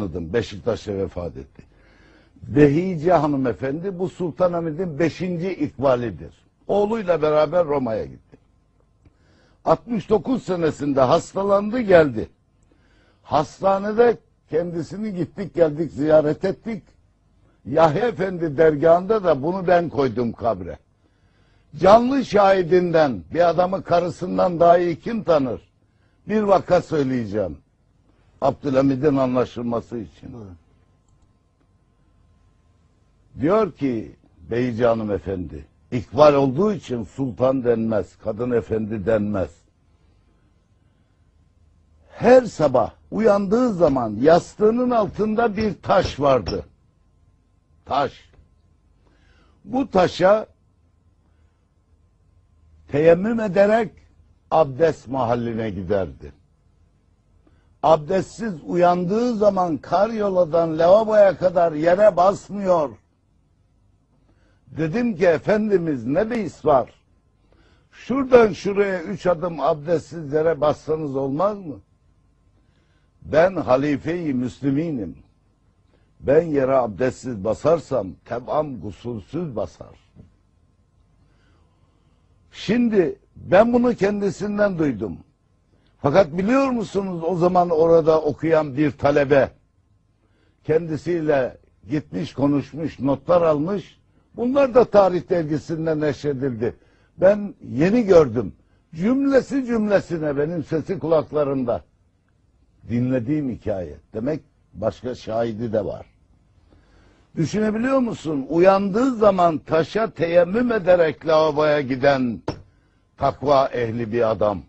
tanıdım. Beşiktaş'ta vefat etti. Behice hanımefendi bu Sultanahmet'in beşinci ikbalidir. Oğluyla beraber Roma'ya gitti. 69 senesinde hastalandı geldi. Hastanede kendisini gittik geldik ziyaret ettik. Yahya Efendi dergahında da bunu ben koydum kabre. Canlı şahidinden bir adamı karısından daha iyi kim tanır? Bir vaka söyleyeceğim. Abdülhamid'in anlaşılması için. Diyor ki Beyci Hanım Efendi, ikbal olduğu için sultan denmez, kadın efendi denmez. Her sabah uyandığı zaman yastığının altında bir taş vardı. Taş. Bu taşa teyemmüm ederek abdest mahalline giderdi. Abdestsiz uyandığı zaman karyoladan lavaboya kadar yere basmıyor. Dedim ki Efendimiz ne beis var? Şuradan şuraya üç adım abdestsiz yere bassanız olmaz mı? Ben halife-i Müslüminim. Ben yere abdestsiz basarsam tebam gusülsüz basar. Şimdi ben bunu kendisinden duydum. Fakat biliyor musunuz o zaman orada okuyan bir talebe kendisiyle gitmiş konuşmuş notlar almış. Bunlar da tarih dergisinde neşredildi. Ben yeni gördüm. Cümlesi cümlesine benim sesi kulaklarımda. Dinlediğim hikaye. Demek başka şahidi de var. Düşünebiliyor musun? Uyandığı zaman taşa teyemmüm ederek lavaboya giden takva ehli bir adam.